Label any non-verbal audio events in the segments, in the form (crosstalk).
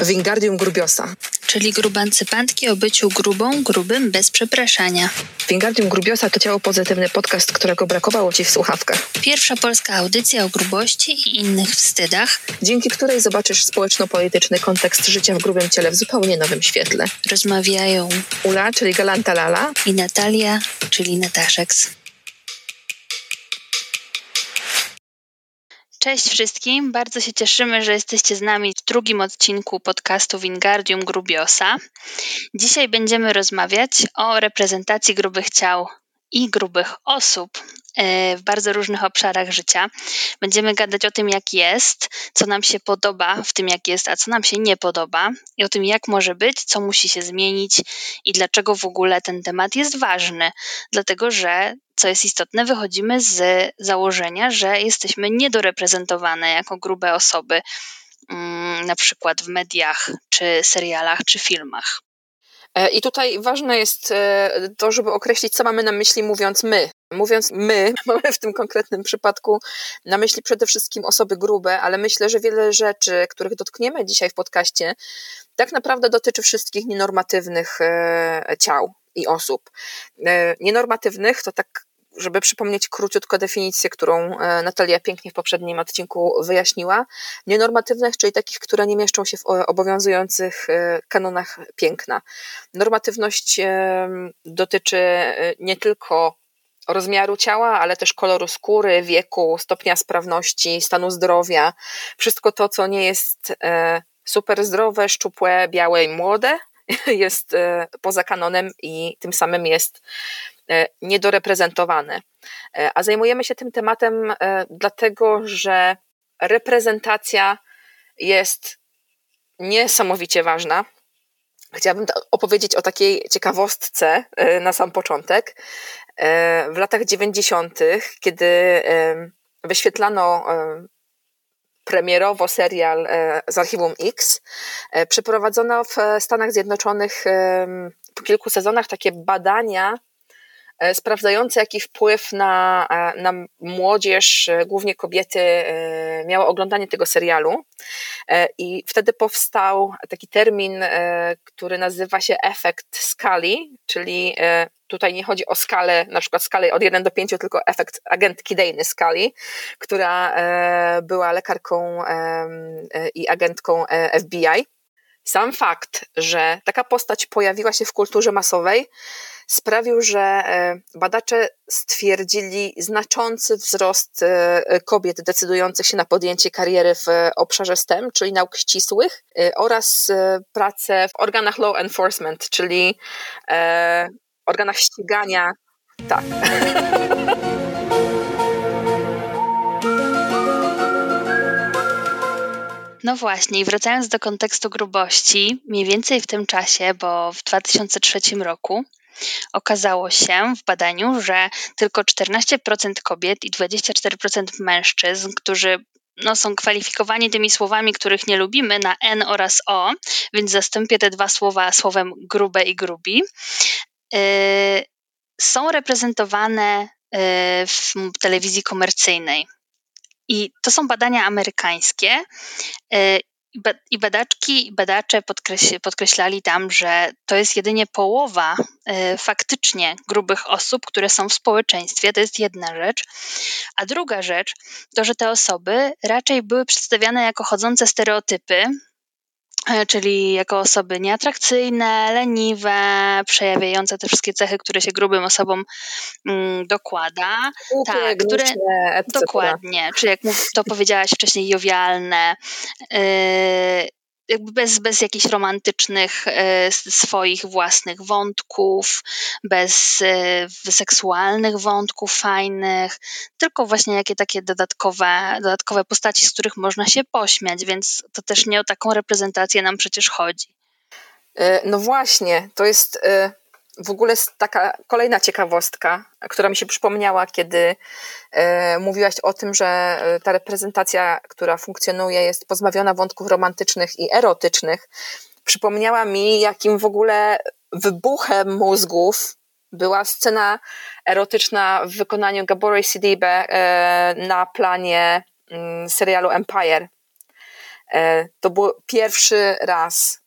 Wingardium Grubiosa. Czyli grubancypantki o byciu grubą, grubym bez przepraszania. Wingardium Grubiosa to ciało pozytywny podcast, którego brakowało Ci w słuchawkach. Pierwsza polska audycja o grubości i innych wstydach, dzięki której zobaczysz społeczno-polityczny kontekst życia w grubym ciele w zupełnie nowym świetle. rozmawiają Ula, czyli Galanta Lala, i Natalia, czyli Nataszeks. Cześć wszystkim, bardzo się cieszymy, że jesteście z nami w drugim odcinku podcastu Wingardium Grubiosa. Dzisiaj będziemy rozmawiać o reprezentacji grubych ciał i grubych osób w bardzo różnych obszarach życia. Będziemy gadać o tym, jak jest, co nam się podoba w tym, jak jest, a co nam się nie podoba, i o tym, jak może być, co musi się zmienić i dlaczego w ogóle ten temat jest ważny. Dlatego, że co jest istotne, wychodzimy z założenia, że jesteśmy niedoreprezentowane jako grube osoby, mm, na przykład w mediach, czy serialach, czy filmach. E, I tutaj ważne jest e, to, żeby określić, co mamy na myśli, mówiąc my. Mówiąc my, (laughs) mamy w tym konkretnym przypadku na myśli przede wszystkim osoby grube, ale myślę, że wiele rzeczy, których dotkniemy dzisiaj w podcaście, tak naprawdę dotyczy wszystkich nienormatywnych e, ciał i osób. Nienormatywnych to tak żeby przypomnieć króciutko definicję, którą e, Natalia pięknie w poprzednim odcinku wyjaśniła, nienormatywnych, czyli takich, które nie mieszczą się w obowiązujących e, kanonach piękna. Normatywność e, dotyczy nie tylko rozmiaru ciała, ale też koloru skóry, wieku, stopnia sprawności, stanu zdrowia. Wszystko to, co nie jest super zdrowe, szczupłe, białe i młode, (laughs) jest poza kanonem i tym samym jest E, niedoreprezentowane. E, a zajmujemy się tym tematem e, dlatego, że reprezentacja jest niesamowicie ważna. Chciałabym opowiedzieć o takiej ciekawostce na sam początek. W latach 90., kiedy wyświetlano premierowo serial z Archiwum X, przeprowadzono w Stanach Zjednoczonych po kilku sezonach takie badania E, sprawdzające, jaki wpływ na, e, na młodzież, e, głównie kobiety, miało oglądanie tego serialu. I wtedy powstał taki termin, który nazywa się efekt skali, czyli tutaj nie chodzi o skalę, na przykład skalę od 1 do 5, tylko efekt agentki Dejny Skali, która była lekarką i agentką FBI. Sam fakt, że taka postać pojawiła się w kulturze masowej, sprawił, że e, badacze stwierdzili znaczący wzrost e, kobiet decydujących się na podjęcie kariery w obszarze STEM, czyli nauk ścisłych, e, oraz pracę w organach law enforcement, czyli organach ścigania. Tak. (laughs) No właśnie, i wracając do kontekstu grubości, mniej więcej w tym czasie, bo w 2003 roku okazało się w badaniu, że tylko 14% kobiet i 24% mężczyzn, którzy no, są kwalifikowani tymi słowami, których nie lubimy, na N oraz O, więc zastąpię te dwa słowa słowem grube i grubi, yy, są reprezentowane yy, w telewizji komercyjnej. I to są badania amerykańskie. Y, I badaczki i badacze podkreślali tam, że to jest jedynie połowa y, faktycznie grubych osób, które są w społeczeństwie. To jest jedna rzecz. A druga rzecz to, że te osoby raczej były przedstawiane jako chodzące stereotypy, E, czyli jako osoby nieatrakcyjne, leniwe, przejawiające te wszystkie cechy, które się grubym osobom mm, dokłada. Głupie, tak, które dokładnie, czyli jak to powiedziałaś wcześniej, jowialne, yy, jakby bez, bez jakichś romantycznych e, swoich własnych wątków, bez e, seksualnych wątków fajnych, tylko właśnie jakie takie dodatkowe, dodatkowe postaci, z których można się pośmiać, więc to też nie o taką reprezentację nam przecież chodzi. E, no właśnie, to jest w ogóle taka kolejna ciekawostka, która mi się przypomniała, kiedy e, mówiłaś o tym, że e, ta reprezentacja, która funkcjonuje, jest pozbawiona wątków romantycznych i erotycznych. Przypomniała mi, jakim w ogóle wybuchem mózgów była scena erotyczna w wykonaniu Gabory Sidibe e, na planie mm, serialu Empire To był pierwszy raz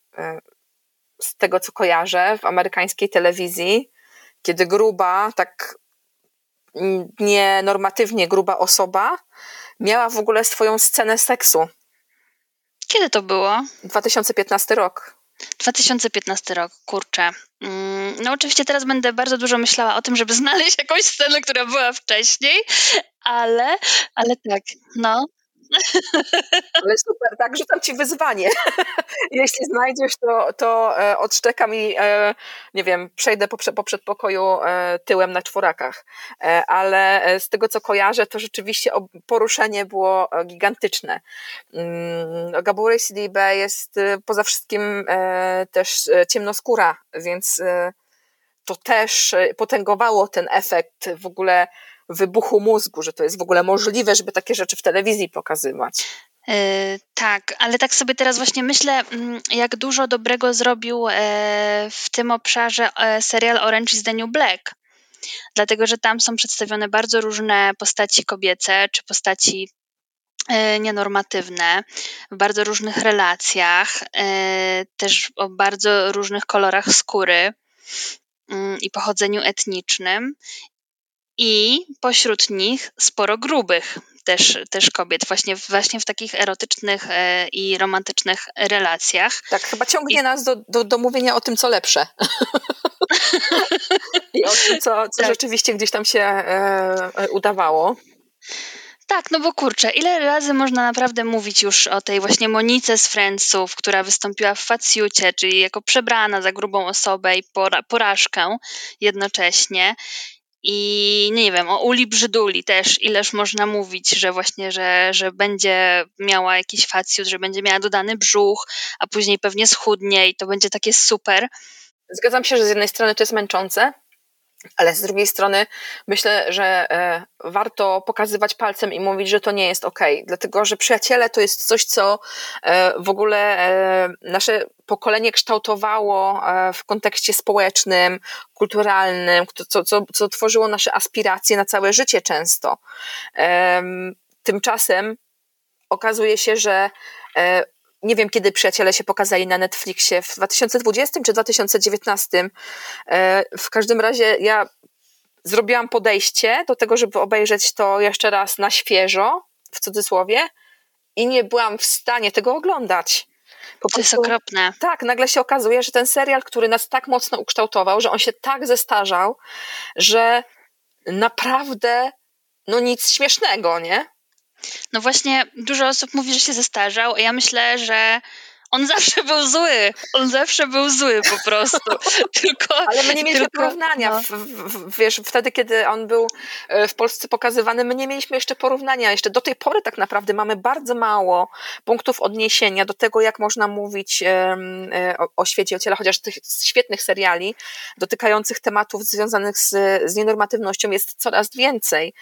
z tego, co kojarzę, w amerykańskiej telewizji, kiedy gruba, tak nienormatywnie gruba osoba miała w ogóle swoją scenę seksu. Kiedy to było? 2015 rok. 2015 rok, kurczę. Mm, no oczywiście teraz będę bardzo dużo myślała o tym, żeby (laughs) znaleźć jakąś scenę, która była wcześniej, ale, ale tak, no. (laughs) Ale super, tak, rzucam ci wyzwanie. (laughs) Jeśli znajdziesz, to, to e, odszczekam i e, nie wiem, przejdę po, po przedpokoju e, tyłem na czworakach. Ale z tego, co kojarzę, to rzeczywiście poruszenie było gigantyczne. Mm, Gaboury CDB jest poza wszystkim też ciemnoskóra, więc to też potęgowało ten efekt w ogóle wybuchu mózgu, że to jest w ogóle możliwe, żeby takie rzeczy w telewizji pokazywać. Yy, tak, ale tak sobie teraz właśnie myślę, mm, jak dużo dobrego zrobił e, w tym obszarze e, serial Orange is the New Black. Dlatego, że tam są przedstawione bardzo różne postaci kobiece, czy postaci e, nienormatywne, w bardzo różnych relacjach, też o bardzo różnych kolorach skóry mm, i pochodzeniu etnicznym i pośród nich sporo grubych też, też kobiet, właśnie, właśnie w takich erotycznych e, i romantycznych relacjach. Tak, chyba ciągnie I... nas do, do, do mówienia o tym, co lepsze. (laughs) I o tym, co, co tak. rzeczywiście gdzieś tam się e, e, udawało. Tak, no bo kurczę, ile razy można naprawdę mówić już o tej właśnie Monice z Friendsów, która wystąpiła w Faciucie, czyli jako przebrana za grubą osobę i pora porażkę jednocześnie. I nie wiem, o Uli Brzyduli też, ileż można mówić, że właśnie, że, że będzie miała jakiś facjut, że będzie miała dodany brzuch, a później pewnie schudnie i to będzie takie super. Zgadzam się, że z jednej strony to jest męczące, ale z drugiej strony myślę, że e, warto pokazywać palcem i mówić, że to nie jest ok, dlatego że przyjaciele to jest coś, co e, w ogóle e, nasze pokolenie kształtowało w kontekście społecznym, kulturalnym, co, co, co tworzyło nasze aspiracje na całe życie często. Tymczasem okazuje się, że nie wiem, kiedy przyjaciele się pokazali na Netflixie, w 2020 czy 2019. E, w każdym razie ja zrobiłam podejście do tego, żeby obejrzeć to jeszcze raz na świeżo, w cudzysłowie, i nie byłam w stanie tego oglądać. Po to jest okropne. Tak, nagle się okazuje, że ten serial, który nas tak mocno ukształtował, że on się tak zestarzał, że naprawdę no nic śmiesznego, nie? No właśnie, dużo osób mówi, że się zestarzał, a ja myślę, że on (laughs) zawsze był zły. On zawsze był zły po prostu. (laughs) tylko, Ale my nie mieliśmy tylko, porównania. No. W, w, wiesz, wtedy, kiedy on był e, w Polsce pokazywany, my nie mieliśmy jeszcze porównania. Jeszcze do tej pory tak naprawdę mamy bardzo mało punktów odniesienia do tego, jak można mówić e, o, o świecie, o ciele, chociaż tych świetnych seriali dotykających tematów związanych z, z nienormatywnością jest coraz więcej.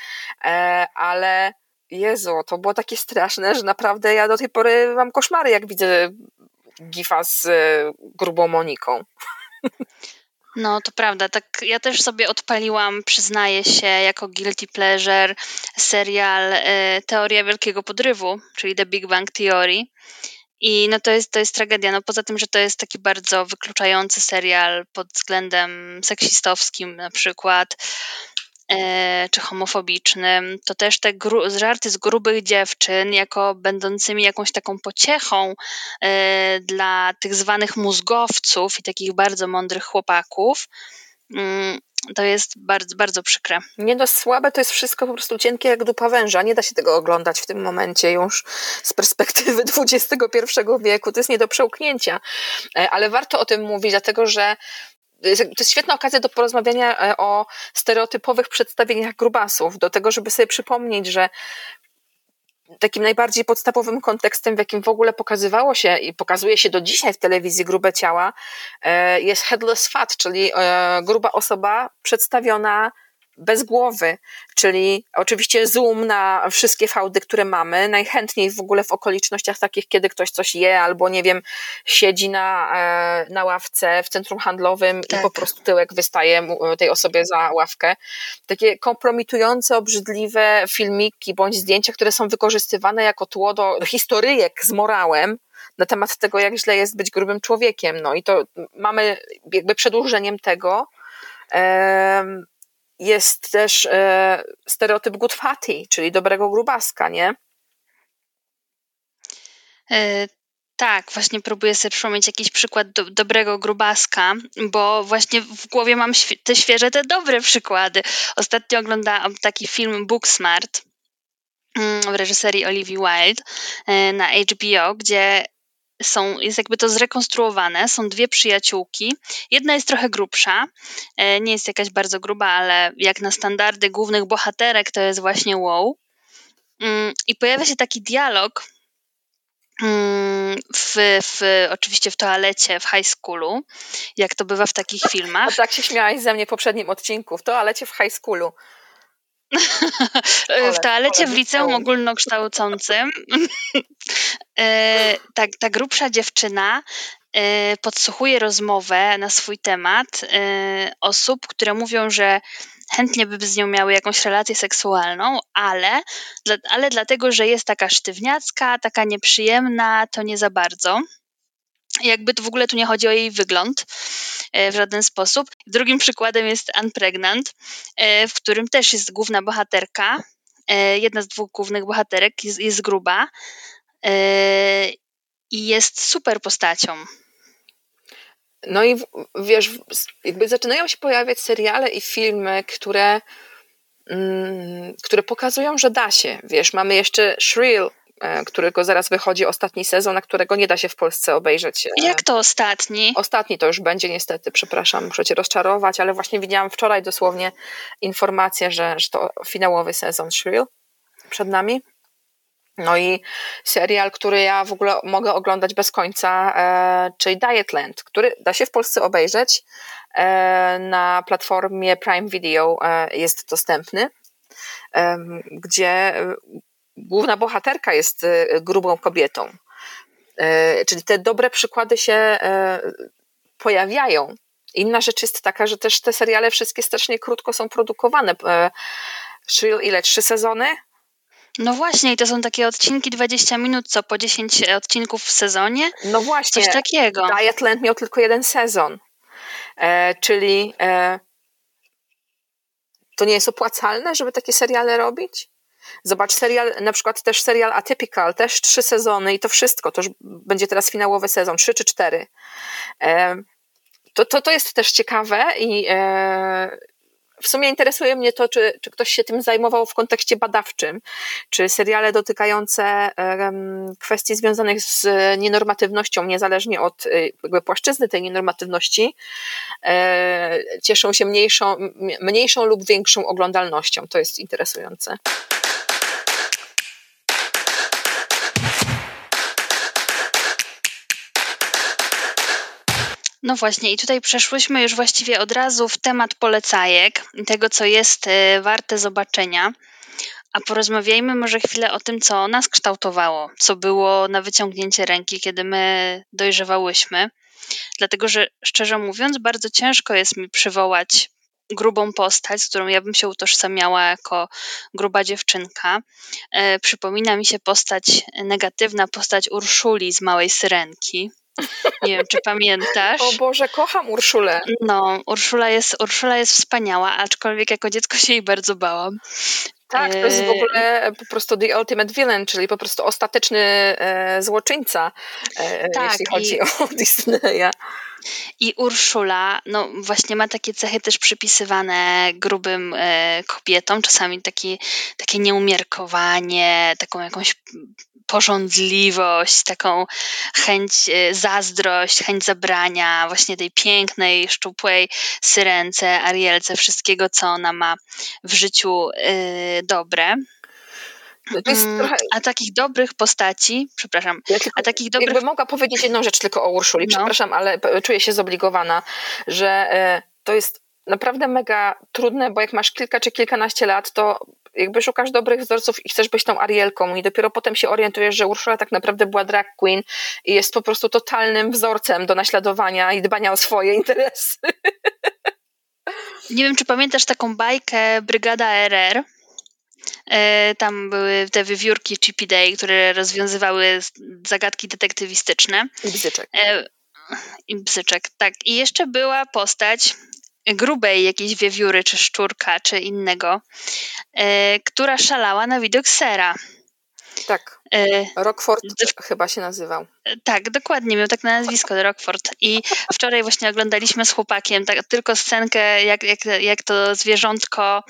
E, ale Jezu, to było takie straszne, że naprawdę ja do tej pory mam koszmary, jak widzę gifa z e, grubą Moniką. No, to prawda. Tak, ja też sobie odpaliłam, przyznaję się, jako guilty pleasure serial e, Teoria Wielkiego Podrywu, czyli The Big Bang Theory. I no to jest, to jest tragedia. No poza tym, że to jest taki bardzo wykluczający serial pod względem seksistowskim na przykład, czy homofobicznym, to też te żarty z grubych dziewczyn, jako będącymi jakąś taką pociechą e, dla tych zwanych mózgowców i takich bardzo mądrych chłopaków, mm, to jest bardzo, bardzo przykre. Nie dość słabe, to jest wszystko po prostu cienkie jak dupa węża. Nie da się tego oglądać w tym momencie już z perspektywy (laughs) XXI wieku. To jest nie do przełknięcia. E, ale warto o tym mówić, dlatego że to jest świetna okazja do porozmawiania e, o stereotypowych przedstawieniach grubasów, do tego, żeby sobie przypomnieć, że takim najbardziej podstawowym kontekstem, w jakim w ogóle pokazywało się i pokazuje się do dzisiaj w telewizji grube ciała, e, jest headless fat, czyli e, gruba osoba przedstawiona bez głowy, czyli oczywiście zoom na wszystkie fałdy, które mamy, najchętniej w ogóle w okolicznościach takich, kiedy ktoś coś je albo nie wiem, siedzi na, e, na ławce w centrum handlowym tak. i po prostu tyłek wystaje tej osobie za ławkę. Takie kompromitujące, obrzydliwe filmiki bądź zdjęcia, które są wykorzystywane jako tło do historyjek z morałem, na temat tego, jak źle jest być grubym człowiekiem. No i to mamy jakby przedłużeniem tego jest też e, stereotyp good fatty, czyli dobrego grubaska, nie? E, tak, właśnie próbuję sobie przypomnieć jakiś przykład do, dobrego grubaska, bo właśnie w głowie mam te świeże, te dobre przykłady. Ostatnio oglądałam taki film Booksmart mm, w reżyserii Olivia Wilde e, na HBO, gdzie są, jest jakby to zrekonstruowane. Są dwie przyjaciółki. Jedna jest trochę grubsza, e, nie jest jakaś bardzo gruba, ale jak na standardy głównych bohaterek to jest właśnie wow. Mm, I pojawia się taki dialog mm, w, w, oczywiście w toalecie w high schoolu, jak to bywa w takich filmach. A tak się śmiałaś ze mnie w poprzednim odcinku, w toalecie w high schoolu. (laughs) w toalecie w liceum ogólnokształcącym (laughs) e, ta, ta grubsza dziewczyna e, podsłuchuje rozmowę na swój temat e, osób, które mówią, że chętnie by z nią miały jakąś relację seksualną, ale, ale dlatego, że jest taka sztywniacka, taka nieprzyjemna, to nie za bardzo. Jakby to w ogóle tu nie chodzi o jej wygląd e, w żaden sposób. Drugim przykładem jest Unpregnant, e, w którym też jest główna bohaterka. E, jedna z dwóch głównych bohaterek jest, jest gruba i jest super postacią. No i wiesz, jakby zaczynają się pojawiać seriale i filmy, które, mm, które pokazują, że da się. Wiesz, mamy jeszcze Shrill, którego zaraz wychodzi ostatni sezon, na którego nie da się w Polsce obejrzeć. E, Jak to ostatni? Ostatni to już będzie niestety, przepraszam, muszę cię rozczarować, ale właśnie widziałam wczoraj dosłownie informację, że, że to finałowy sezon Shrill przed nami. No i serial, który ja w ogóle mogę oglądać bez końca, e, czyli Dietland, który da się w Polsce obejrzeć. E, na platformie Prime Video e, jest dostępny, e, gdzie główna bohaterka jest y, grubą kobietą. Y, czyli te dobre przykłady się y, pojawiają. Inna rzecz jest taka, że też te seriale wszystkie strasznie krótko są produkowane. Shrill ile? Trzy sezony? No właśnie, i to są takie odcinki 20 minut, co po 10 odcinków w sezonie? No właśnie. Coś takiego. Dietland miał tylko jeden sezon. E, czyli e, to nie jest opłacalne, żeby takie seriale robić? Zobacz serial, na przykład też serial Atypical, też trzy sezony i to wszystko, to już będzie teraz finałowy sezon, trzy czy cztery. E, to, to, to jest też ciekawe i e, w sumie interesuje mnie to, czy, czy ktoś się tym zajmował w kontekście badawczym, czy seriale dotykające kwestii związanych z nienormatywnością, niezależnie od jakby płaszczyzny tej nienormatywności, e, cieszą się mniejszą, mniejszą lub większą oglądalnością. To jest interesujące. No właśnie, i tutaj przeszłyśmy już właściwie od razu w temat polecajek, tego co jest e, warte zobaczenia. A porozmawiajmy może chwilę o tym, co nas kształtowało, co było na wyciągnięcie ręki, kiedy my dojrzewałyśmy. Dlatego, że szczerze mówiąc, bardzo ciężko jest mi przywołać grubą postać, z którą ja bym się utożsamiała jako gruba dziewczynka. E, przypomina mi się postać negatywna, postać Urszuli z Małej Syrenki. Nie wiem, czy pamiętasz. O Boże, kocham Urszulę. No, Urszula jest, Urszula jest wspaniała, aczkolwiek jako dziecko się jej bardzo bałam. Tak, to jest w ogóle po prostu the ultimate villain, czyli po prostu ostateczny e, złoczyńca, e, tak, jeśli chodzi i... o (laughs) Disneya. I Urszula, no właśnie ma takie cechy też przypisywane grubym e, kobietom, czasami taki, takie nieumiarkowanie, taką jakąś pożądliwość, taką chęć, e, zazdrość, chęć zabrania właśnie tej pięknej, szczupłej syrence, Arielce, wszystkiego, co ona ma w życiu yy, dobre. Mm, trochę... A takich dobrych postaci, przepraszam, ja tylko, a takich dobrych... Jakby mogła powiedzieć jedną rzecz tylko o Urszuli, no. przepraszam, ale czuję się zobligowana, że e, to jest naprawdę mega trudne, bo jak masz kilka czy kilkanaście lat, to jakby szukasz dobrych wzorców i chcesz być tą Arielką i dopiero potem się orientujesz, że Urszula tak naprawdę była drag queen i jest po prostu totalnym wzorcem do naśladowania i dbania o swoje (laughs) interesy. Nie wiem, czy pamiętasz taką bajkę Brygada RR? E, tam były te wywiórki Chippy Day, które rozwiązywały zagadki detektywistyczne. I bzyczek. E, I bzyczek, tak. I jeszcze była postać grubej jakiejś wiewióry, czy szczurka, czy innego, e, która szalała na widok sera. Tak. E, Rockford chyba się nazywał. Tak, dokładnie, miał tak na nazwisko Rockford. I wczoraj właśnie oglądaliśmy z chłopakiem tak, tylko scenkę, jak, jak, jak to zwierzątko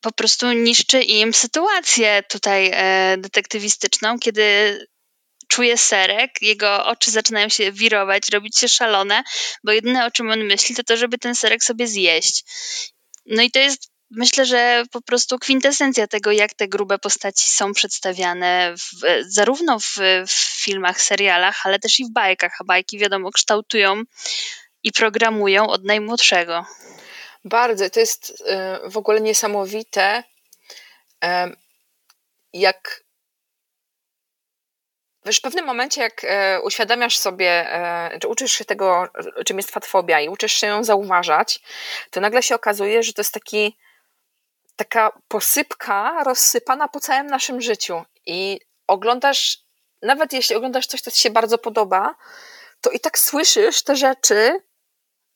po prostu niszczy im sytuację tutaj e, detektywistyczną, kiedy czuje serek, jego oczy zaczynają się wirować, robić się szalone, bo jedyne o czym on myśli, to to, żeby ten serek sobie zjeść. No i to jest myślę, że po prostu kwintesencja tego, jak te grube postaci są przedstawiane w, zarówno w, w, filmach, serialach, ale też i w bajkach, a bajki wiadomo kształtują i programują od najmłodszego. Bardzo, to jest y, w ogóle niesamowite, jak Wiesz, w pewnym momencie, jak e, uświadamiasz sobie, e, czy uczysz się tego, czym jest fatfobia i uczysz się ją zauważać, to nagle się okazuje, że to jest taki, taka posypka rozsypana po całym naszym życiu. I oglądasz, nawet jeśli oglądasz coś, co ci się bardzo podoba, to i tak słyszysz te rzeczy,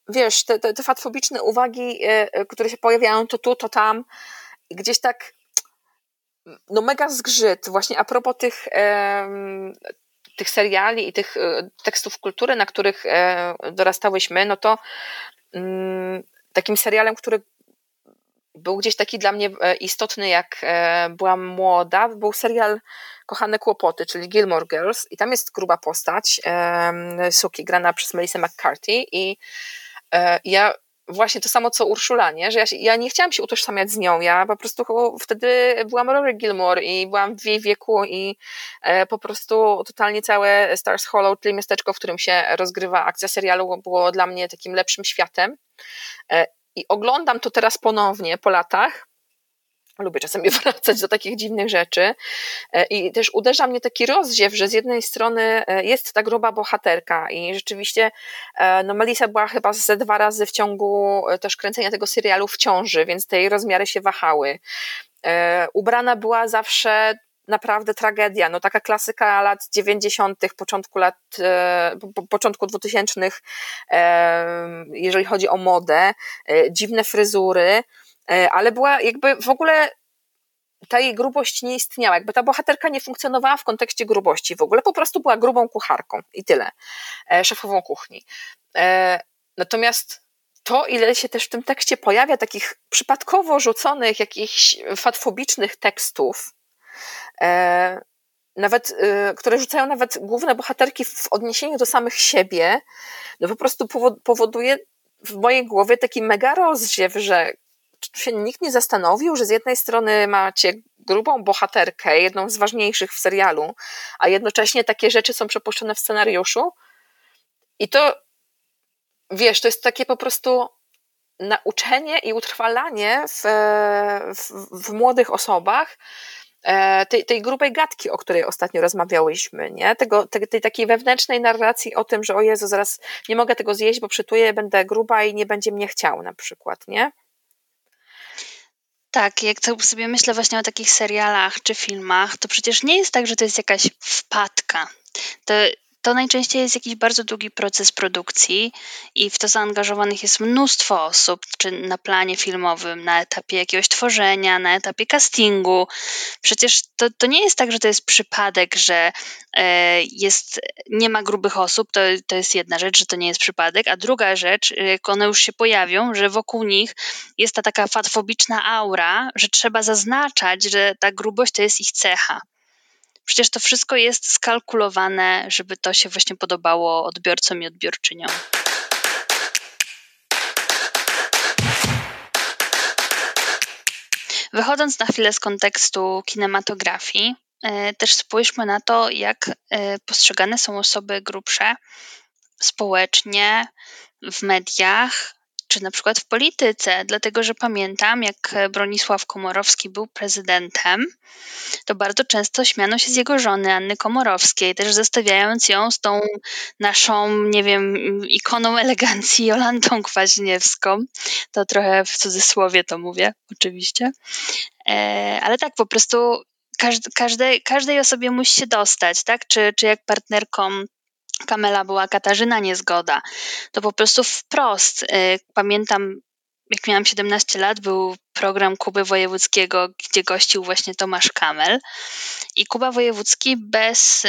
wiesz, te, te, te fatfobiczne uwagi, e, które się pojawiają to tu, to tam, gdzieś tak no mega zgrzyt. Właśnie a propos tych, tych seriali i tych e, tekstów kultury, na których e, dorastałyśmy, no to mm, takim serialem, który był gdzieś taki dla mnie e, istotny, jak byłam młoda, był serial Kochane Kłopoty, czyli Gilmore Girls. I tam jest gruba postać Suki, grana przez Melissa McCarthy. I ja właśnie to samo co Urszula, nie? że ja, się, ja nie chciałam się utożsamiać z nią, ja po prostu wtedy byłam Rory Gilmore i byłam w jej wieku i e, po prostu totalnie całe Stars Hollow, czyli miasteczko, w którym się rozgrywa akcja serialu było dla mnie takim lepszym światem e, i oglądam to teraz ponownie po latach Lubię czasami (laughs) wracać do takich dziwnych rzeczy. E, I też uderza mnie taki rozdziew, że z jednej strony e, jest ta gruba bohaterka i rzeczywiście e, no Melissa była chyba ze dwa razy w ciągu też kręcenia tego serialu w ciąży, więc te jej rozmiary się wahały. Ubrana była zawsze naprawdę tragedia. No taka klasyka lat 90., początku lat, początku 2000, jeżeli chodzi o modę, dziwne fryzury, ale była jakby w ogóle ta jej grubość nie istniała, jakby ta bohaterka nie funkcjonowała w kontekście grubości w ogóle, po prostu była grubą kucharką i tyle, e, szefową kuchni. E, natomiast to, ile się też w tym tekście pojawia takich przypadkowo rzuconych, jakichś fatfobicznych tekstów, nawet, które rzucają nawet główne bohaterki w odniesieniu do samych siebie, no po prostu powoduje w mojej głowie taki mega rozdziew, że czy się nikt nie zastanowił, że z jednej strony macie grubą bohaterkę, jedną z ważniejszych w serialu, a jednocześnie takie rzeczy są przepuszczone w scenariuszu? I to, wiesz, to jest takie po prostu nauczenie i utrwalanie w, w, w młodych osobach e, tej, tej grubej gadki, o której ostatnio rozmawiałyśmy, nie? Tego, tej, tej takiej wewnętrznej narracji o tym, że o Jezu, zaraz nie mogę tego zjeść, bo przytuję, będę gruba i nie będzie mnie chciał na przykład, nie? Tak, jak sobie myślę właśnie o takich serialach czy filmach, to przecież nie jest tak, że to jest jakaś wpadka. To to najczęściej jest jakiś bardzo długi proces produkcji i w to zaangażowanych jest mnóstwo osób, czy na planie filmowym, na etapie jakiegoś tworzenia, na etapie castingu. Przecież to, to nie jest tak, że to jest przypadek, że e, jest, nie ma grubych osób, to, to jest jedna rzecz, że to nie jest przypadek, a druga rzecz, jak one już się pojawią, że wokół nich jest ta taka fatfobiczna aura, że trzeba zaznaczać, że ta grubość to jest ich cecha. Przecież to wszystko jest skalkulowane, żeby to się właśnie podobało odbiorcom i odbiorczyniom. Wychodząc na chwilę z kontekstu kinematografii, e, też spójrzmy na to, jak e, postrzegane są osoby grubsze społecznie, w mediach czy na przykład w polityce, dlatego że pamiętam, jak Bronisław Komorowski był prezydentem, to bardzo często śmiano się z jego żony Anny Komorowskiej, też zestawiając ją z tą naszą, nie wiem, ikoną elegancji Jolantą Kwaśniewską. To trochę w cudzysłowie to mówię, oczywiście. E, ale tak, po prostu każdej, każdej osobie musi się dostać, tak? Czy, czy jak partnerką Kamela była Katarzyna Niezgoda, to po prostu wprost. Y, pamiętam, jak miałam 17 lat, był program Kuby Wojewódzkiego, gdzie gościł właśnie Tomasz Kamel. I Kuba Wojewódzki bez, y,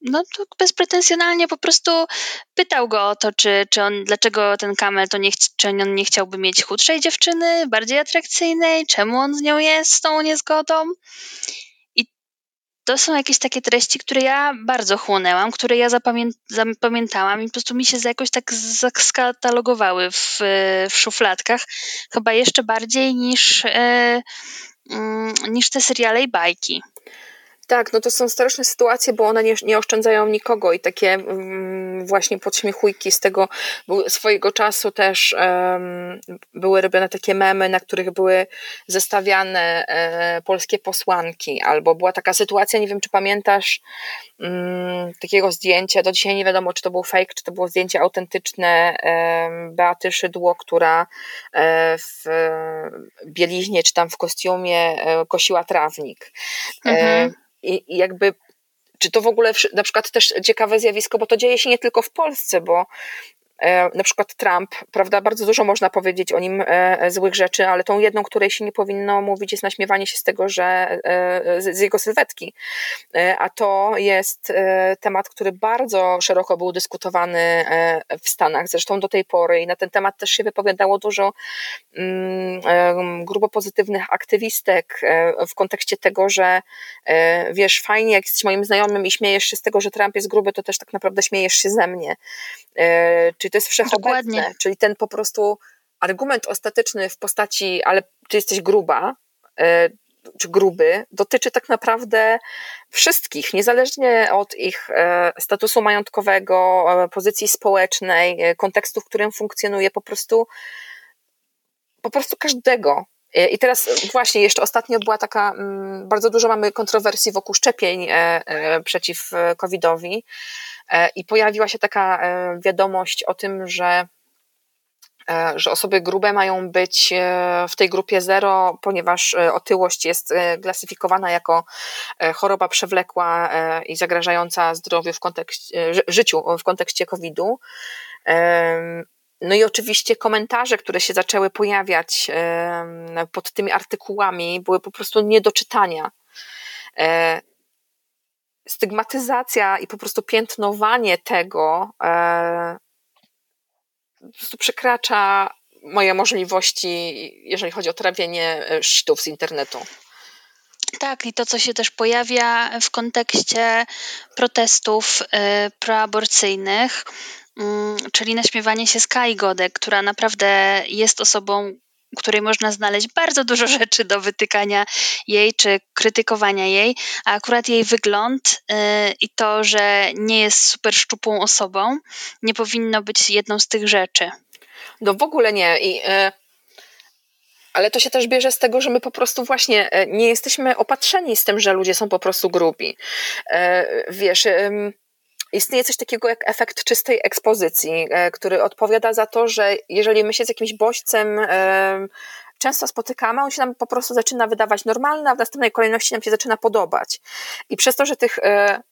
no to bezpretensjonalnie po prostu pytał go o to, czy, czy on, dlaczego ten Kamel to nie, czy on nie chciałby mieć chudszej dziewczyny, bardziej atrakcyjnej, czemu on z nią jest, z tą niezgodą to są jakieś takie treści, które ja bardzo chłonęłam, które ja zapamię zapamiętałam i po prostu mi się jakoś tak skatalogowały w, w szufladkach, chyba jeszcze bardziej niż, e, mm, niż te seriale i bajki. Tak, no to są straszne sytuacje, bo one nie, nie oszczędzają nikogo i takie um, właśnie podśmiechujki z tego swojego czasu też um, były robione takie memy, na których były zestawiane e, polskie posłanki, albo była taka sytuacja, nie wiem czy pamiętasz, um, takiego zdjęcia, do dzisiaj nie wiadomo czy to był fake, czy to było zdjęcie autentyczne Beaty Szydło, która e, w bieliźnie czy tam w kostiumie e, kosiła trawnik. E, mhm. I, jakby czy to w ogóle na przykład też ciekawe zjawisko, bo to dzieje się nie tylko w Polsce, bo na przykład Trump, prawda, bardzo dużo można powiedzieć o nim e, złych rzeczy, ale tą jedną, której się nie powinno mówić, jest naśmiewanie się z tego, że e, z jego sylwetki. A to jest temat, który bardzo szeroko był dyskutowany w Stanach, zresztą do tej pory i na ten temat też się wypowiadało dużo mm, grubo pozytywnych aktywistek w kontekście tego, że wiesz, fajnie, jak jesteś moim znajomym i śmiejesz się z tego, że Trump jest gruby, to też tak naprawdę śmiejesz się ze mnie. Czy to jest wszechobecne, Dokładnie. czyli ten po prostu argument ostateczny w postaci, ale czy jesteś gruba, e, czy gruby, dotyczy tak naprawdę wszystkich, niezależnie od ich e, statusu majątkowego, e, pozycji społecznej, kontekstu, w którym funkcjonuje, po prostu po prostu każdego. I teraz właśnie jeszcze ostatnio była taka, mm, bardzo dużo mamy kontrowersji wokół szczepień przeciw COVID-owi i pojawiła się taka wiadomość o tym, że e, że osoby grube mają być e, w tej grupie zero, ponieważ e, otyłość jest klasyfikowana jako choroba przewlekła i zagrażająca zdrowiu w kontekście, życiu w kontekście COVID-u. No i oczywiście komentarze, które się zaczęły pojawiać pod tymi artykułami, były po prostu nie do czytania. Stygmatyzacja i po prostu piętnowanie tego po prostu przekracza moje możliwości, jeżeli chodzi o trawienie e, sztów z internetu. Tak, i to, co się też pojawia w kontekście protestów proaborcyjnych, czyli naśmiewanie się Kai Godek, która naprawdę jest osobą, której można znaleźć bardzo dużo (laughs) rzeczy do wytykania jej czy krytykowania jej, a akurat jej wygląd yy, i to, że nie jest super szczupłą osobą, nie powinno być jedną z tych rzeczy. No w ogóle nie. I, yy, ale to się też bierze z tego, że my po prostu właśnie yy, nie jesteśmy opatrzeni z tym, że ludzie są po prostu grubi. Wiesz istnieje coś takiego jak efekt czystej ekspozycji, e, który odpowiada za to, że jeżeli my się z jakimś bodźcem e, często spotykamy, on się nam po prostu zaczyna wydawać normalny, a w następnej kolejności nam się zaczyna podobać. I przez to, że tych e,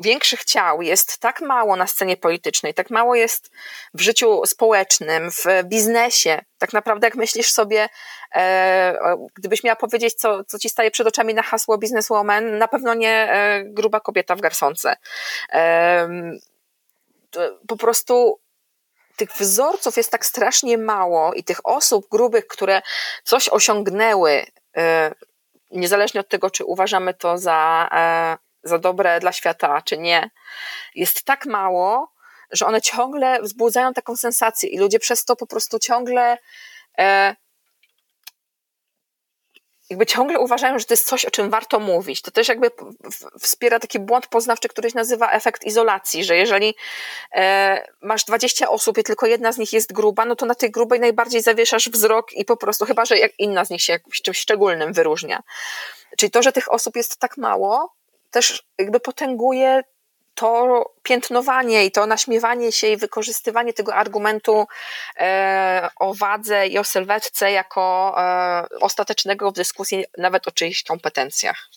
większych ciał jest tak mało na scenie politycznej, tak mało jest w życiu społecznym, w biznesie. Tak naprawdę, jak myślisz sobie, e, gdybyś miała powiedzieć, co, co ci staje przed oczami na hasło businesswoman, na pewno nie e, gruba kobieta w garsonce. E, po prostu tych wzorców jest tak strasznie mało i tych osób grubych, które coś osiągnęły, e, niezależnie od tego, czy uważamy to za e, za dobre dla świata, czy nie, jest tak mało, że one ciągle wzbudzają taką sensację i ludzie przez to po prostu ciągle e, jakby ciągle uważają, że to jest coś, o czym warto mówić. To też jakby wspiera taki błąd poznawczy, który się nazywa efekt izolacji, że jeżeli e, masz 20 osób i tylko jedna z nich jest gruba, no to na tej grubej najbardziej zawieszasz wzrok i po prostu, chyba że jak inna z nich się jakimś czymś szczególnym wyróżnia. Czyli to, że tych osób jest tak mało, też jakby potęguje to piętnowanie i to naśmiewanie się i wykorzystywanie tego argumentu e, o wadze i o sylwetce jako e, ostatecznego w dyskusji nawet o czyichś kompetencjach.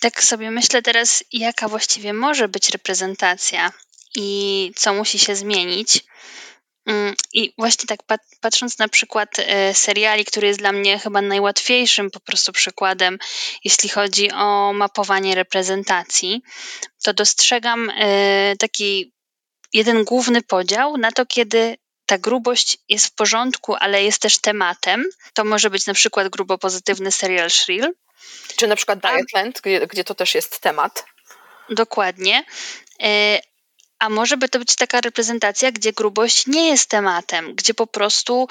Tak sobie myślę teraz, jaka właściwie może być reprezentacja i co musi się zmienić. Mm, I właśnie tak patrząc na przykład e, seriali, który jest dla mnie chyba najłatwiejszym po prostu przykładem, jeśli chodzi o mapowanie reprezentacji, to dostrzegam e, taki jeden główny podział na to, kiedy ta grubość jest w porządku, ale jest też tematem. To może być na przykład grubo pozytywny serial Shrill. Czy na przykład Dietland, gdzie, gdzie to też jest temat. Dokładnie. A może by to być taka reprezentacja, gdzie grubość nie jest tematem, gdzie po prostu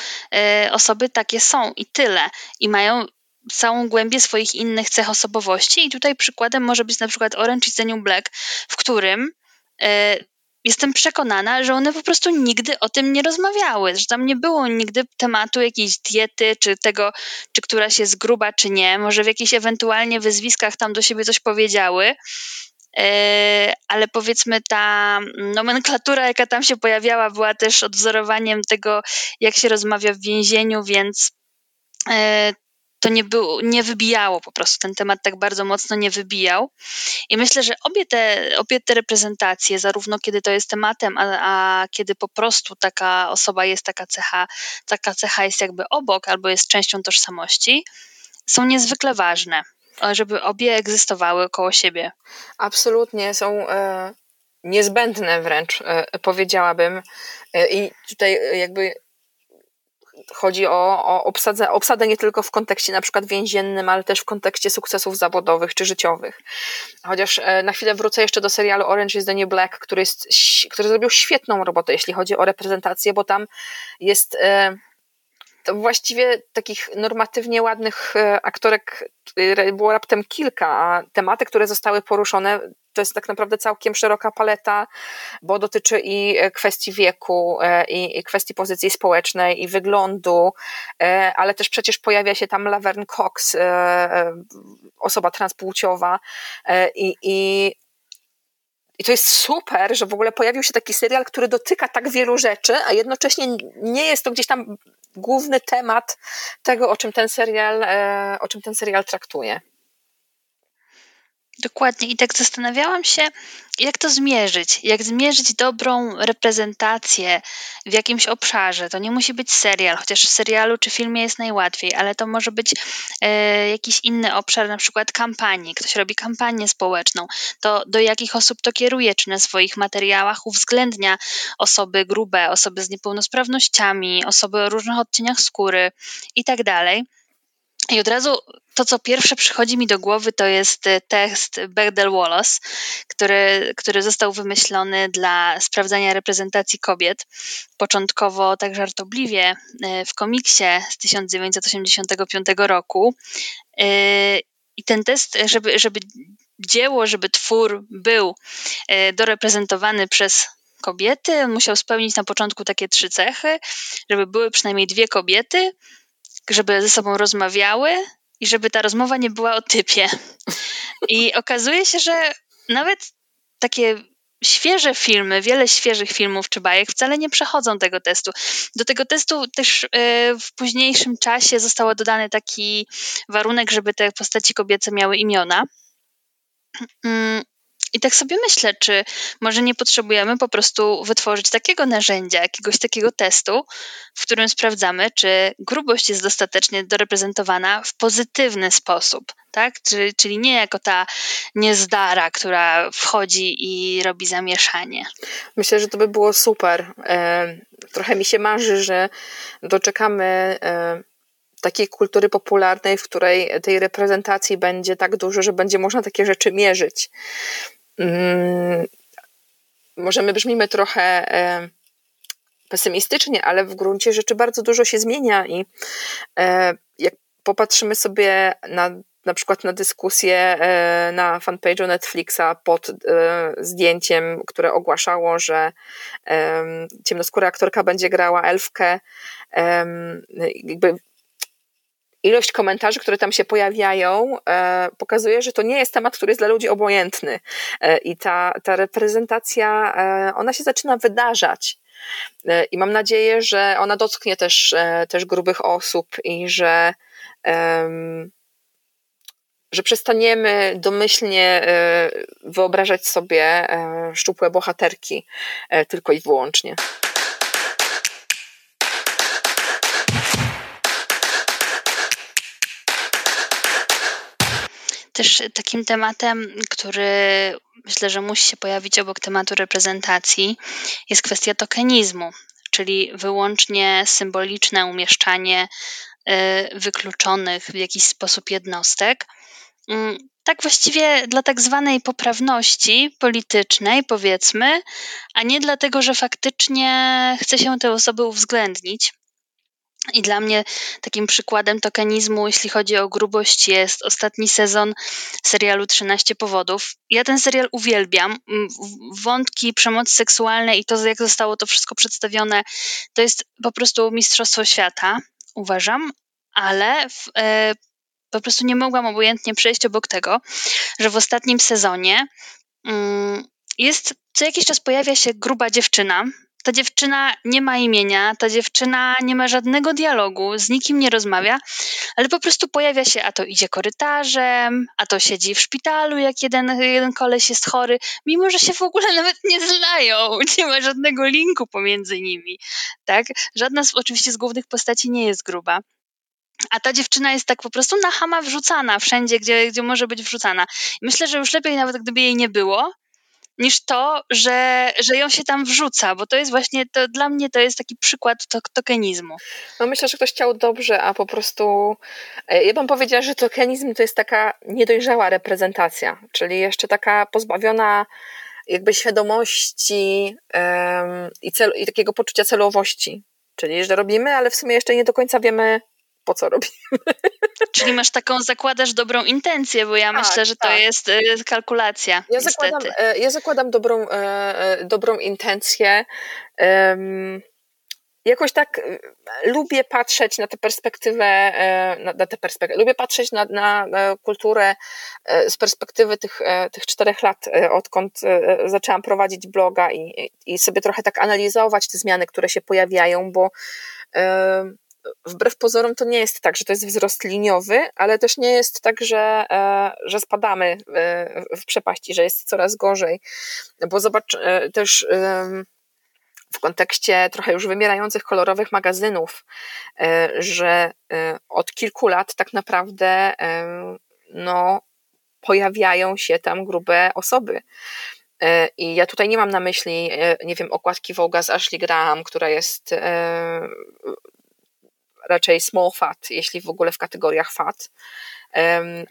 y, osoby takie są i tyle. I mają całą głębię swoich innych cech osobowości. I tutaj przykładem może być na przykład Orange is the New Black, w którym y, jestem przekonana, że one po prostu nigdy o tym nie rozmawiały, że tam nie było nigdy tematu jakiejś diety, czy tego, czy któraś jest gruba, czy nie. Może w jakichś ewentualnie wyzwiskach tam do siebie coś powiedziały, ale powiedzmy ta nomenklatura, jaka tam się pojawiała, była też odwzorowaniem tego, jak się rozmawia w więzieniu, więc e, to nie, było, nie wybijało po prostu, ten temat tak bardzo mocno nie wybijał. I myślę, że obie te, obie te reprezentacje, zarówno kiedy to jest tematem, a, a kiedy po prostu taka osoba jest, taka cecha, taka cecha jest jakby obok albo jest częścią tożsamości, są niezwykle ważne żeby obie egzystowały koło siebie. Absolutnie, są e, niezbędne wręcz, e, powiedziałabym. E, I tutaj jakby chodzi o, o obsadę, obsadę nie tylko w kontekście na przykład więziennym, ale też w kontekście sukcesów zawodowych czy życiowych. Chociaż na chwilę wrócę jeszcze do serialu Orange is the New Black, który, jest, który zrobił świetną robotę, jeśli chodzi o reprezentację, bo tam jest e, to właściwie takich normatywnie ładnych e, aktorek e, było raptem kilka, a tematy, które zostały poruszone, to jest tak naprawdę całkiem szeroka paleta, bo dotyczy i e, kwestii wieku, i, kwestii pozycji społecznej, i wyglądu, ale też przecież pojawia się tam Laverne Cox, osoba transpłciowa, i, i i to jest super, że w ogóle pojawił się taki serial, który dotyka tak wielu rzeczy, a jednocześnie nie jest to gdzieś tam główny temat tego, o czym ten serial, e, o czym ten serial traktuje. Dokładnie. I tak zastanawiałam się, jak to zmierzyć? Jak zmierzyć dobrą reprezentację w jakimś obszarze? To nie musi być serial, chociaż w serialu czy filmie jest najłatwiej, ale to może być e, jakiś inny obszar, na przykład kampanii. Ktoś robi kampanię społeczną. To do jakich osób to kieruje? Czy na swoich materiałach uwzględnia osoby grube, osoby z niepełnosprawnościami, osoby o różnych odcieniach skóry i tak dalej. I od razu to, co pierwsze przychodzi mi do głowy, to jest e, tekst Bechdel-Wallace, który, który został wymyślony dla sprawdzania reprezentacji kobiet. Początkowo tak żartobliwie e, w komiksie z 1985 roku. E, I ten test, żeby, żeby dzieło, żeby twór był doreprezentowany przez kobiety, musiał spełnić na początku takie trzy cechy, żeby były przynajmniej dwie kobiety, żeby ze sobą rozmawiały i żeby ta rozmowa nie była o typie. I okazuje się, że nawet takie świeże filmy, wiele świeżych filmów czy bajek wcale nie przechodzą tego testu. Do tego testu też e, w późniejszym czasie został dodany taki warunek, żeby te postaci kobiece miały imiona. I tak sobie myślę, czy może nie potrzebujemy po prostu wytworzyć takiego narzędzia, jakiegoś takiego testu, w którym sprawdzamy, czy grubość jest dostatecznie doreprezentowana w pozytywny sposób, tak? Czyli, czyli nie jako ta niezdara, która wchodzi i robi zamieszanie. Myślę, że to by było super. E, trochę mi się marzy, że doczekamy e, takiej kultury popularnej, w której tej reprezentacji będzie tak dużo, że będzie można takie rzeczy mierzyć. Mm, może my brzmimy trochę e, pesymistycznie, ale w gruncie rzeczy bardzo dużo się zmienia i e, jak popatrzymy sobie na na przykład na dyskusję e, na fanpage'u Netflixa pod zdjęciem, które ogłaszało, że ciemnoskóra aktorka będzie grała elfkę. Jakby ilość komentarzy, które tam się pojawiają, e, pokazuje, że to nie jest temat, który jest dla ludzi obojętny. I ta, ta reprezentacja, ona się zaczyna wydarzać. I mam nadzieję, że ona dotknie też, też grubych osób i że że przestaniemy domyślnie e, wyobrażać sobie e, szczupłe bohaterki e, tylko i wyłącznie. Też takim tematem, który myślę, że musi się pojawić obok tematu reprezentacji, jest kwestia tokenizmu, czyli wyłącznie symboliczne umieszczanie wykluczonych w jakiś sposób jednostek Mm, tak właściwie dla tak zwanej poprawności politycznej, powiedzmy, a nie dlatego, że faktycznie chce się te osoby uwzględnić. I dla mnie takim przykładem tokenizmu, jeśli chodzi o grubość, jest ostatni sezon serialu 13 powodów. Ja ten serial uwielbiam. Wątki przemocy seksualnej i to, jak zostało to wszystko przedstawione, to jest po prostu mistrzostwo świata, uważam. Ale w, e, po prostu nie mogłam obojętnie przejść obok tego, że w ostatnim sezonie mm, jest, co jakiś czas pojawia się gruba dziewczyna. Ta dziewczyna nie ma imienia, ta dziewczyna nie ma żadnego dialogu, z nikim nie rozmawia, ale po prostu pojawia się, a to idzie korytarzem, a to siedzi w szpitalu, jak jeden, jeden koleś jest chory, mimo że się w ogóle nawet nie znają, (laughs) nie ma żadnego linku pomiędzy nimi, tak? Żadna z, oczywiście z głównych postaci nie jest gruba. A ta dziewczyna jest tak po prostu na hama wrzucana wszędzie, gdzie, gdzie może być wrzucana. Myślę, że już lepiej nawet gdyby jej nie było, niż to, że, że ją się tam wrzuca, bo to jest właśnie, to dla mnie to jest taki przykład to, tokenizmu. No myślę, że ktoś chciał dobrze, a po prostu e, ja bym powiedziała, że tokenizm to jest taka niedojrzała reprezentacja, czyli jeszcze taka pozbawiona jakby świadomości um, i, i takiego poczucia celowości. Czyli, że robimy, ale w sumie jeszcze nie do końca wiemy, po co robimy. Czyli masz taką, zakładasz dobrą intencję, bo ja tak, myślę, że tak. to jest y, kalkulacja. Ja zakładam, e, ja zakładam dobrą, e, e, dobrą intencję. Jakoś tak lubię patrzeć na tę perspektywę, na, na tę perspektywę, lubię patrzeć na, na, kulturę z perspektywy tych, tych czterech lat, odkąd zaczęłam prowadzić bloga i, i sobie trochę tak analizować te zmiany, które się pojawiają, bo wbrew pozorom to nie jest tak, że to jest wzrost liniowy, ale też nie jest tak, że, e, że spadamy e, w przepaści, że jest coraz gorzej. Bo zobacz e, też w kontekście trochę już wymierających kolorowych magazynów, że od kilku lat tak naprawdę no, pojawiają się tam grube osoby. I ja tutaj nie mam na myśli, nie wiem, okładki Voga z Ashley Graham, która jest raczej small fat, jeśli w ogóle w kategoriach fat,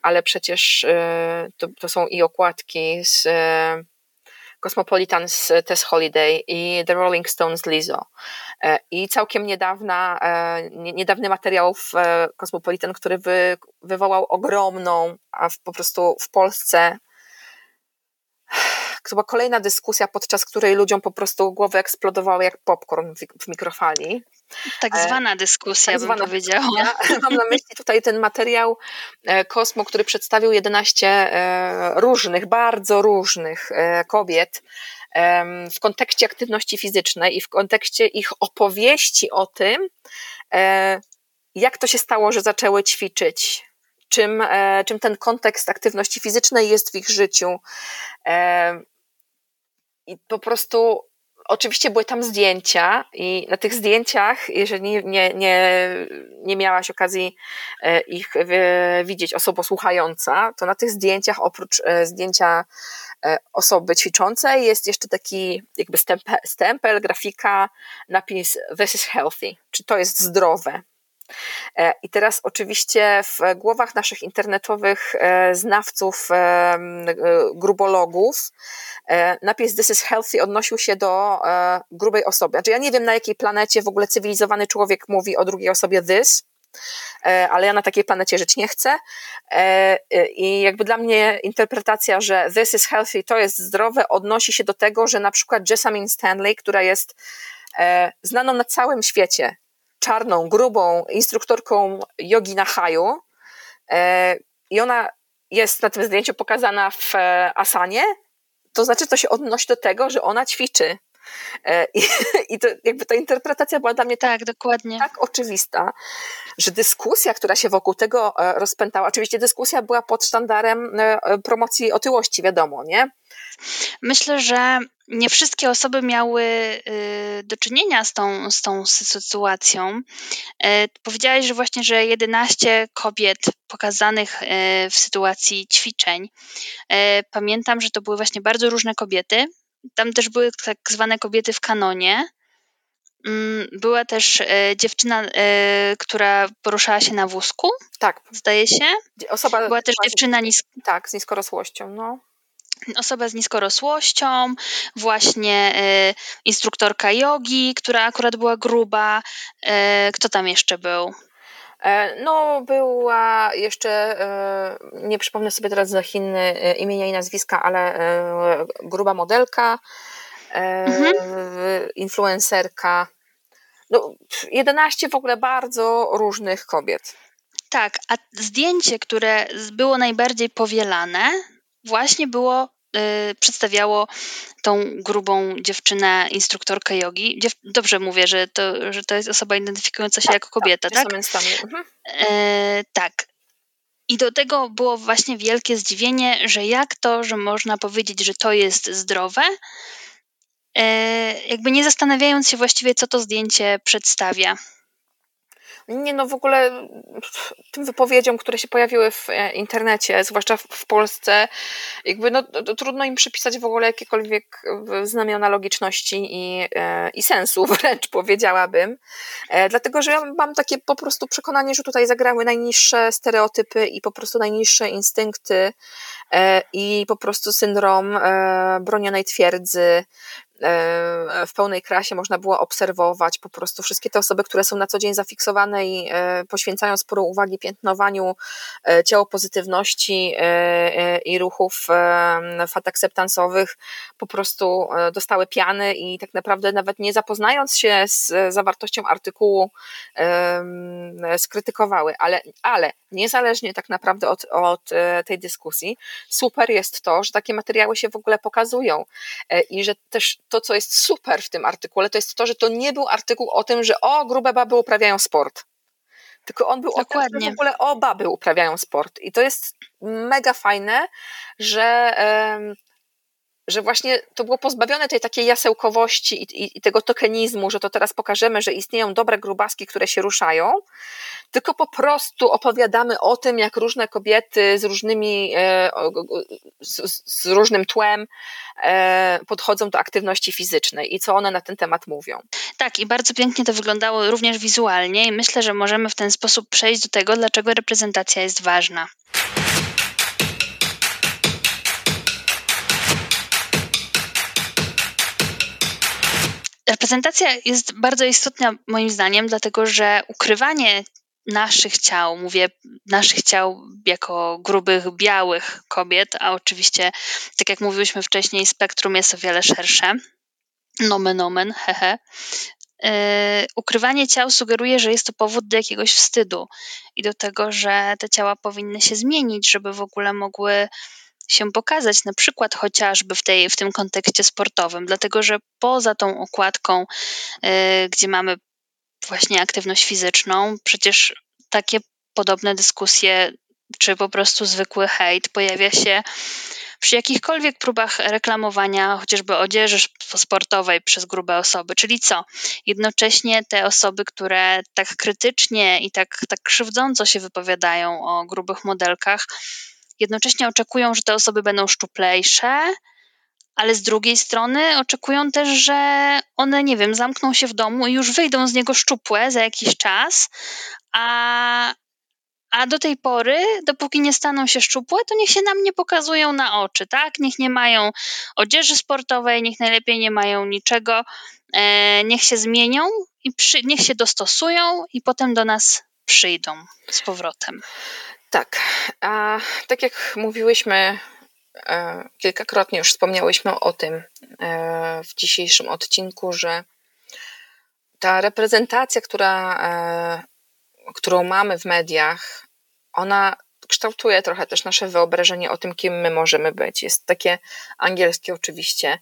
ale przecież e, to, to są i okładki z e, Cosmopolitan z Tess Holiday i The Rolling Stones Lizzo. E, I całkiem niedawna, niedawny materiał w Cosmopolitan, który wy, wywołał ogromną, a w, po prostu w Polsce to była kolejna dyskusja, podczas której ludziom po prostu głowy eksplodowały jak popcorn w, w mikrofali. Tak e, zwana dyskusja, tak bym zwana powiedziała. Dyskusja. Mam na myśli tutaj ten materiał Kosmo, e, który przedstawił 11 e, różnych, bardzo różnych kobiet w kontekście aktywności fizycznej i w kontekście ich opowieści o tym, jak to się stało, że zaczęły ćwiczyć, czym, czym ten kontekst aktywności fizycznej jest w ich życiu. I po prostu Oczywiście były tam zdjęcia i na tych zdjęciach, jeżeli nie, nie, nie miałaś okazji e, ich widzieć osoba słuchająca, to na tych zdjęciach oprócz e, zdjęcia e, osoby ćwiczącej jest jeszcze taki jakby stempel, stempel grafika, napis this is healthy, czy to jest zdrowe. E, I teraz oczywiście w głowach naszych internetowych e, znawców, e, grubologów napis This is healthy odnosił się do grubej osoby. Znaczy ja nie wiem na jakiej planecie w ogóle cywilizowany człowiek mówi o drugiej osobie this, ale ja na takiej planecie żyć nie chcę. I jakby dla mnie interpretacja, że this is healthy, to jest zdrowe, odnosi się do tego, że na przykład Jessamine Stanley, która jest znaną na całym świecie, czarną, grubą instruktorką jogi na haju, i ona jest na tym zdjęciu pokazana w asanie, to znaczy to się odnosi do tego, że ona ćwiczy. E, I, (laughs) I to jakby ta interpretacja była dla mnie tak, tak, dokładnie. tak oczywista, że dyskusja, która się wokół tego e, rozpętała, oczywiście dyskusja była pod sztandarem e, promocji otyłości, wiadomo, nie? Myślę, że nie wszystkie osoby miały y, do czynienia z tą, z tą sytuacją. Powiedziałaś, że właśnie, że 11 kobiet pokazanych w sytuacji ćwiczeń. Pamiętam, że to były właśnie bardzo różne kobiety, tam też były tak zwane kobiety w kanonie. Mm, była też e, dziewczyna, e, która poruszała się na wózku. Tak. Zdaje się. Osoba Była też dziewczyna nis- Tak, z niskorosłością, no. Osoba z niskorosłością, właśnie e, instruktorka jogi, która akurat była gruba. Kto tam jeszcze był? E, no, była jeszcze, e, nie przypomnę sobie teraz za Chiny e, imienia i nazwiska, ale gruba modelka, mhm. influencerka. No, 11 w ogóle bardzo różnych kobiet. Tak, a zdjęcie, które było najbardziej powielane, właśnie było przedstawiało tą grubą dziewczynę, instruktorkę jogi. Dziew Dobrze mówię, że to, że to jest osoba identyfikująca się tak, jako kobieta, tak? Tak, mhm. e, tak. I do tego było właśnie wielkie zdziwienie, że jak to, że można powiedzieć, że to jest zdrowe, e, jakby nie zastanawiając się właściwie, co to zdjęcie przedstawia. Nie, no w ogóle tym wypowiedziom, które się pojawiły w e, internecie, zwłaszcza w Polsce, jakby no, trudno im przypisać w ogóle jakiekolwiek znamiona logiczności i, e, i sensu, (laughs) wręcz powiedziałabym. E, dlatego, że ja mam takie po prostu przekonanie, że tutaj zagrały najniższe stereotypy i po prostu najniższe instynkty i po prostu syndrom bronionej twierdzy, E, w pełnej krasie można było obserwować po prostu wszystkie te osoby, które są na co dzień zafiksowane i e, poświęcają sporo uwagi piętnowaniu e, ciałopozytywności i ruchów fatakceptansowych, po prostu dostały piany i tak naprawdę nawet nie zapoznając się z zawartością artykułu skrytykowały, ale, ale niezależnie tak naprawdę od, od tej dyskusji, super jest to, że takie materiały się w ogóle pokazują i że też to, co jest super w tym artykule, to jest to, że to nie był artykuł o tym, że o, grube baby uprawiają sport. Tylko on był Dokładnie. o tym, że w ogóle o baby uprawiają sport. I to jest mega fajne, że że właśnie to było pozbawione tej takiej jasełkowości i, i, i, tego tokenizmu, że to teraz pokażemy, że istnieją dobre grubaski, które się ruszają, tylko po prostu opowiadamy o tym, jak różne kobiety z różnymi, e, z, z różnym tłem e, podchodzą do aktywności fizycznej i co one na ten temat mówią. Tak, i bardzo pięknie to wyglądało również wizualnie i myślę, że możemy w ten sposób przejść do tego, dlaczego reprezentacja jest ważna. Reprezentacja jest bardzo istotna moim zdaniem, dlatego że ukrywanie naszych ciał, mówię naszych ciał jako grubych, białych kobiet, a oczywiście, tak jak mówiłyśmy wcześniej, spektrum jest o wiele szersze. Nomen omen, hehe. Yy, ukrywanie ciał sugeruje, że jest to powód do jakiegoś wstydu i do tego, że te ciała powinny się zmienić, żeby w ogóle mogły się pokazać, na przykład chociażby w, tej, w tym kontekście sportowym, dlatego że poza tą okładką, yy, gdzie mamy właśnie aktywność fizyczną, przecież takie podobne dyskusje, czy po prostu zwykły hejt pojawia się przy jakichkolwiek próbach reklamowania chociażby odzieży sportowej przez grube osoby. Czyli co? Jednocześnie te osoby, które tak krytycznie i tak, tak krzywdząco się wypowiadają o grubych modelkach, jednocześnie oczekują, że te osoby będą szczuplejsze, ale z drugiej strony oczekują też, że one, nie wiem, zamkną się w domu i już wyjdą z niego szczupłe za jakiś czas, a, a do tej pory, dopóki nie staną się szczupłe, to niech się nam nie pokazują na oczy, tak? Niech nie mają odzieży sportowej, niech najlepiej nie mają niczego, e, niech się zmienią i przy, niech się dostosują i potem do nas przyjdą z powrotem. Tak. A tak jak mówiłyśmy e, kilkakrotnie, już wspomniałyśmy o tym e, w dzisiejszym odcinku, że ta reprezentacja, która, e, którą mamy w mediach, ona kształtuje trochę też nasze wyobrażenie o tym, kim my możemy być. Jest takie angielskie oczywiście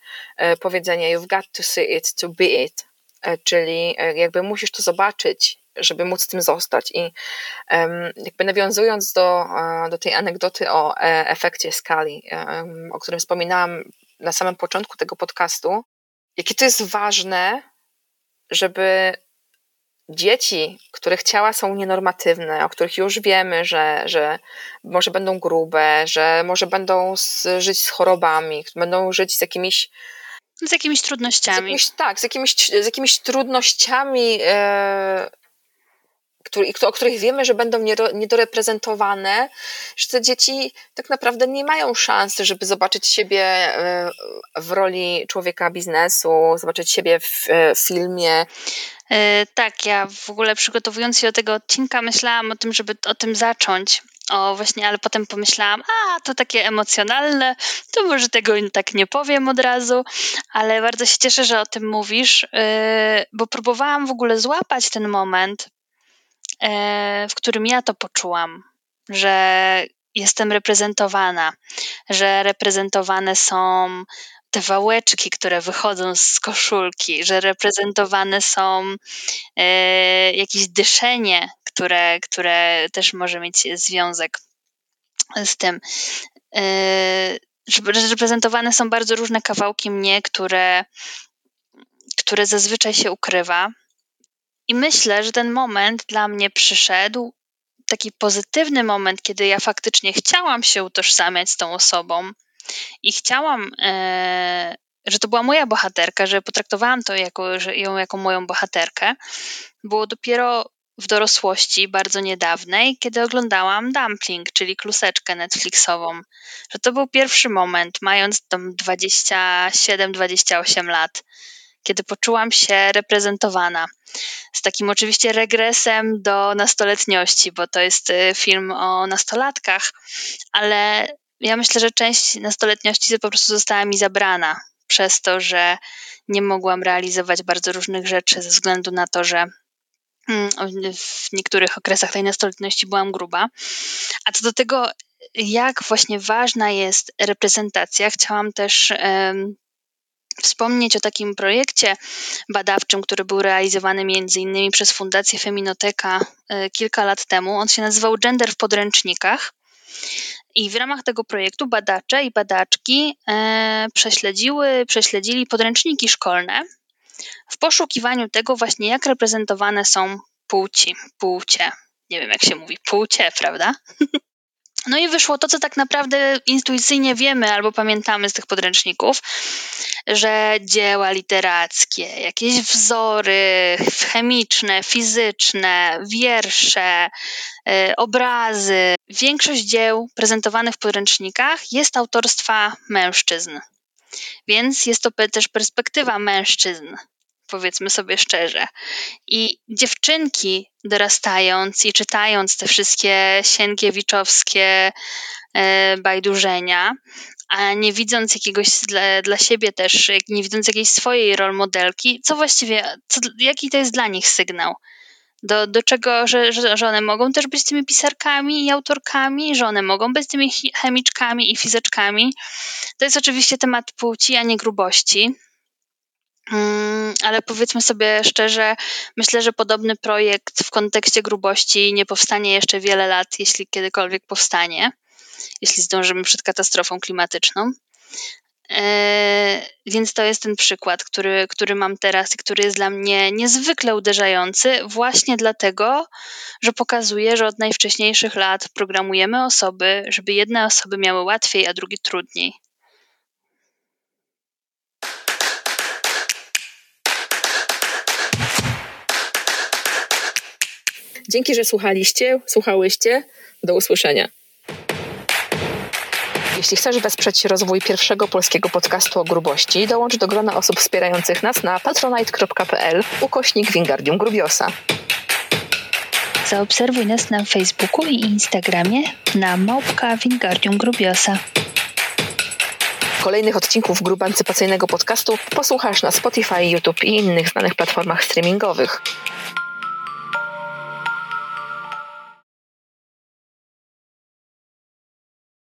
powiedzenie you've got to see it to be it, czyli jakby musisz to zobaczyć, żeby móc tym zostać. I jakby nawiązując do, e, do tej anegdoty o e, efekcie skali, o którym wspominałam na samym początku tego podcastu, jakie to jest ważne, żeby dzieci, których ciała są nienormatywne, o których już wiemy, że, że może będą grube, że może będą z, żyć z chorobami, będą żyć z jakimiś z jakimiś trudnościami. Z jakimiś, tak, z jakimiś, z jakimiś trudnościami e, który, o których wiemy, że będą niedoreprezentowane, że te dzieci tak naprawdę nie mają szansy, żeby zobaczyć siebie e, w roli człowieka biznesu, zobaczyć siebie w e, filmie. E, tak, ja w ogóle przygotowując się do tego odcinka myślałam o tym, żeby o tym zacząć. O, właśnie, ale potem pomyślałam, a to takie emocjonalne, to może tego tak nie powiem od razu, ale bardzo się cieszę, że o tym mówisz, bo próbowałam w ogóle złapać ten moment, w którym ja to poczułam, że jestem reprezentowana, że reprezentowane są te wałeczki, które wychodzą z koszulki, że reprezentowane są e, jakieś dyszenie, które, które też może mieć związek z tym. E, reprezentowane są bardzo różne kawałki mnie, które, które zazwyczaj się ukrywa, i myślę, że ten moment dla mnie przyszedł, taki pozytywny moment, kiedy ja faktycznie chciałam się utożsamiać z tą osobą i chciałam, e, że to była moja bohaterka, że potraktowałam to jako, że ją jako moją bohaterkę, było dopiero w dorosłości bardzo niedawnej, kiedy oglądałam Dumpling, czyli kluseczkę Netflixową. Że to był pierwszy moment, mając tam 27-28 lat, kiedy poczułam się reprezentowana. Z takim oczywiście regresem do nastoletniości, bo to jest y, film o nastolatkach, ale ja myślę, że część nastoletniości po prostu została mi zabrana przez to, że nie mogłam realizować bardzo różnych rzeczy ze względu na to, że mm, w niektórych okresach tej nastoletniości byłam gruba. A co do tego, jak właśnie ważna jest reprezentacja, chciałam też wspomnieć o takim projekcie badawczym, który był realizowany między innymi przez Fundację Feminoteka e, kilka lat temu. On się nazywał Gender w podręcznikach. I w ramach tego projektu badacze i badaczki e, prześledziły, prześledzili podręczniki szkolne w poszukiwaniu tego właśnie, jak reprezentowane są płci, płcie. Nie wiem, jak się mówi, płcie, prawda? (laughs) No i wyszło to, co tak naprawdę intuicyjnie wiemy albo pamiętamy z tych podręczników, że dzieła literackie, jakieś wzory chemiczne, fizyczne, wiersze, y, obrazy, większość dzieł prezentowanych w podręcznikach jest autorstwa mężczyzn. Więc jest to też perspektywa mężczyzn powiedzmy sobie szczerze. I dziewczynki dorastając i czytając te wszystkie sienkiewiczowskie e, bajdurzenia, a nie widząc jakiegoś dla, dla siebie też, nie widząc jakiejś swojej rol modelki, co właściwie, co, jaki to jest dla nich sygnał? Do, do czego, że, że one mogą też być tymi pisarkami i autorkami, że one mogą być tymi chemiczkami i fizyczkami. To jest oczywiście temat płci, a nie grubości. Mm, ale powiedzmy sobie szczerze, myślę, że podobny projekt w kontekście grubości nie powstanie jeszcze wiele lat, jeśli kiedykolwiek powstanie, jeśli zdążymy przed katastrofą klimatyczną. E, więc to jest ten przykład, który, który mam teraz i który jest dla mnie niezwykle uderzający, właśnie dlatego, że pokazuje, że od najwcześniejszych lat programujemy osoby, żeby jedne osoby miały łatwiej, a drugie trudniej. Dzięki, że słuchaliście, słuchałyście. Do usłyszenia. Jeśli chcesz wesprzeć rozwój pierwszego polskiego podcastu o grubości, dołącz do grona osób wspierających nas na patronite.pl ukośnik Wingardium Grubiosa. Zaobserwuj nas na Facebooku i Instagramie na małpka Wingardium Grubiosa. Kolejnych odcinków grubancypacyjnego podcastu posłuchasz na Spotify, YouTube i innych znanych platformach streamingowych.